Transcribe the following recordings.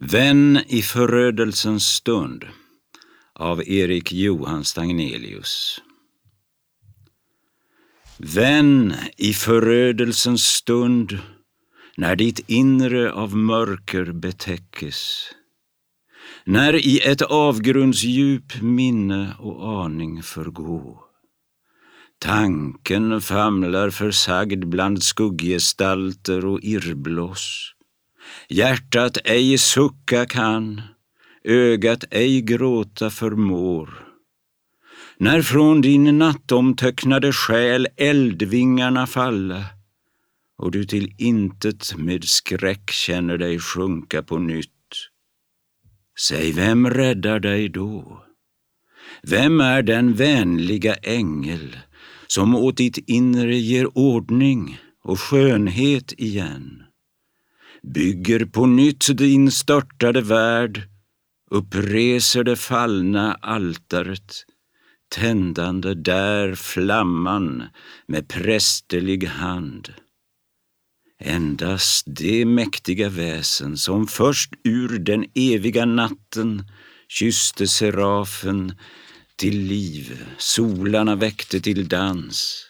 Vän i förödelsens stund av Erik Johan Stagnelius. Vän i förödelsens stund när ditt inre av mörker betäckes. När i ett avgrundsdjup minne och aning förgå Tanken famlar försagd bland skugggestalter och irrbloss Hjärtat ej sucka kan, ögat ej gråta förmår. När från din nattomtöcknade själ eldvingarna falla och du till intet med skräck känner dig sjunka på nytt. Säg, vem räddar dig då? Vem är den vänliga ängel som åt ditt inre ger ordning och skönhet igen? Bygger på nytt din störtade värld, uppreser det fallna altaret, tändande där flamman med prästerlig hand. Endast det mäktiga väsen som först ur den eviga natten kysste serafen till liv, solarna väckte till dans,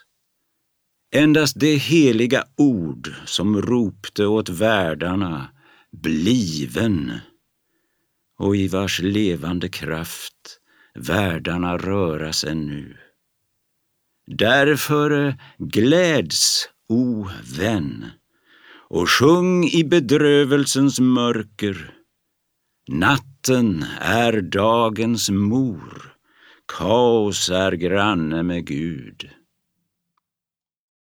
Endast det heliga ord som ropte åt världarna bliven och i vars levande kraft världarna röras ännu. Därför gläds, o vän, och sjung i bedrövelsens mörker. Natten är dagens mor, kaos är granne med Gud.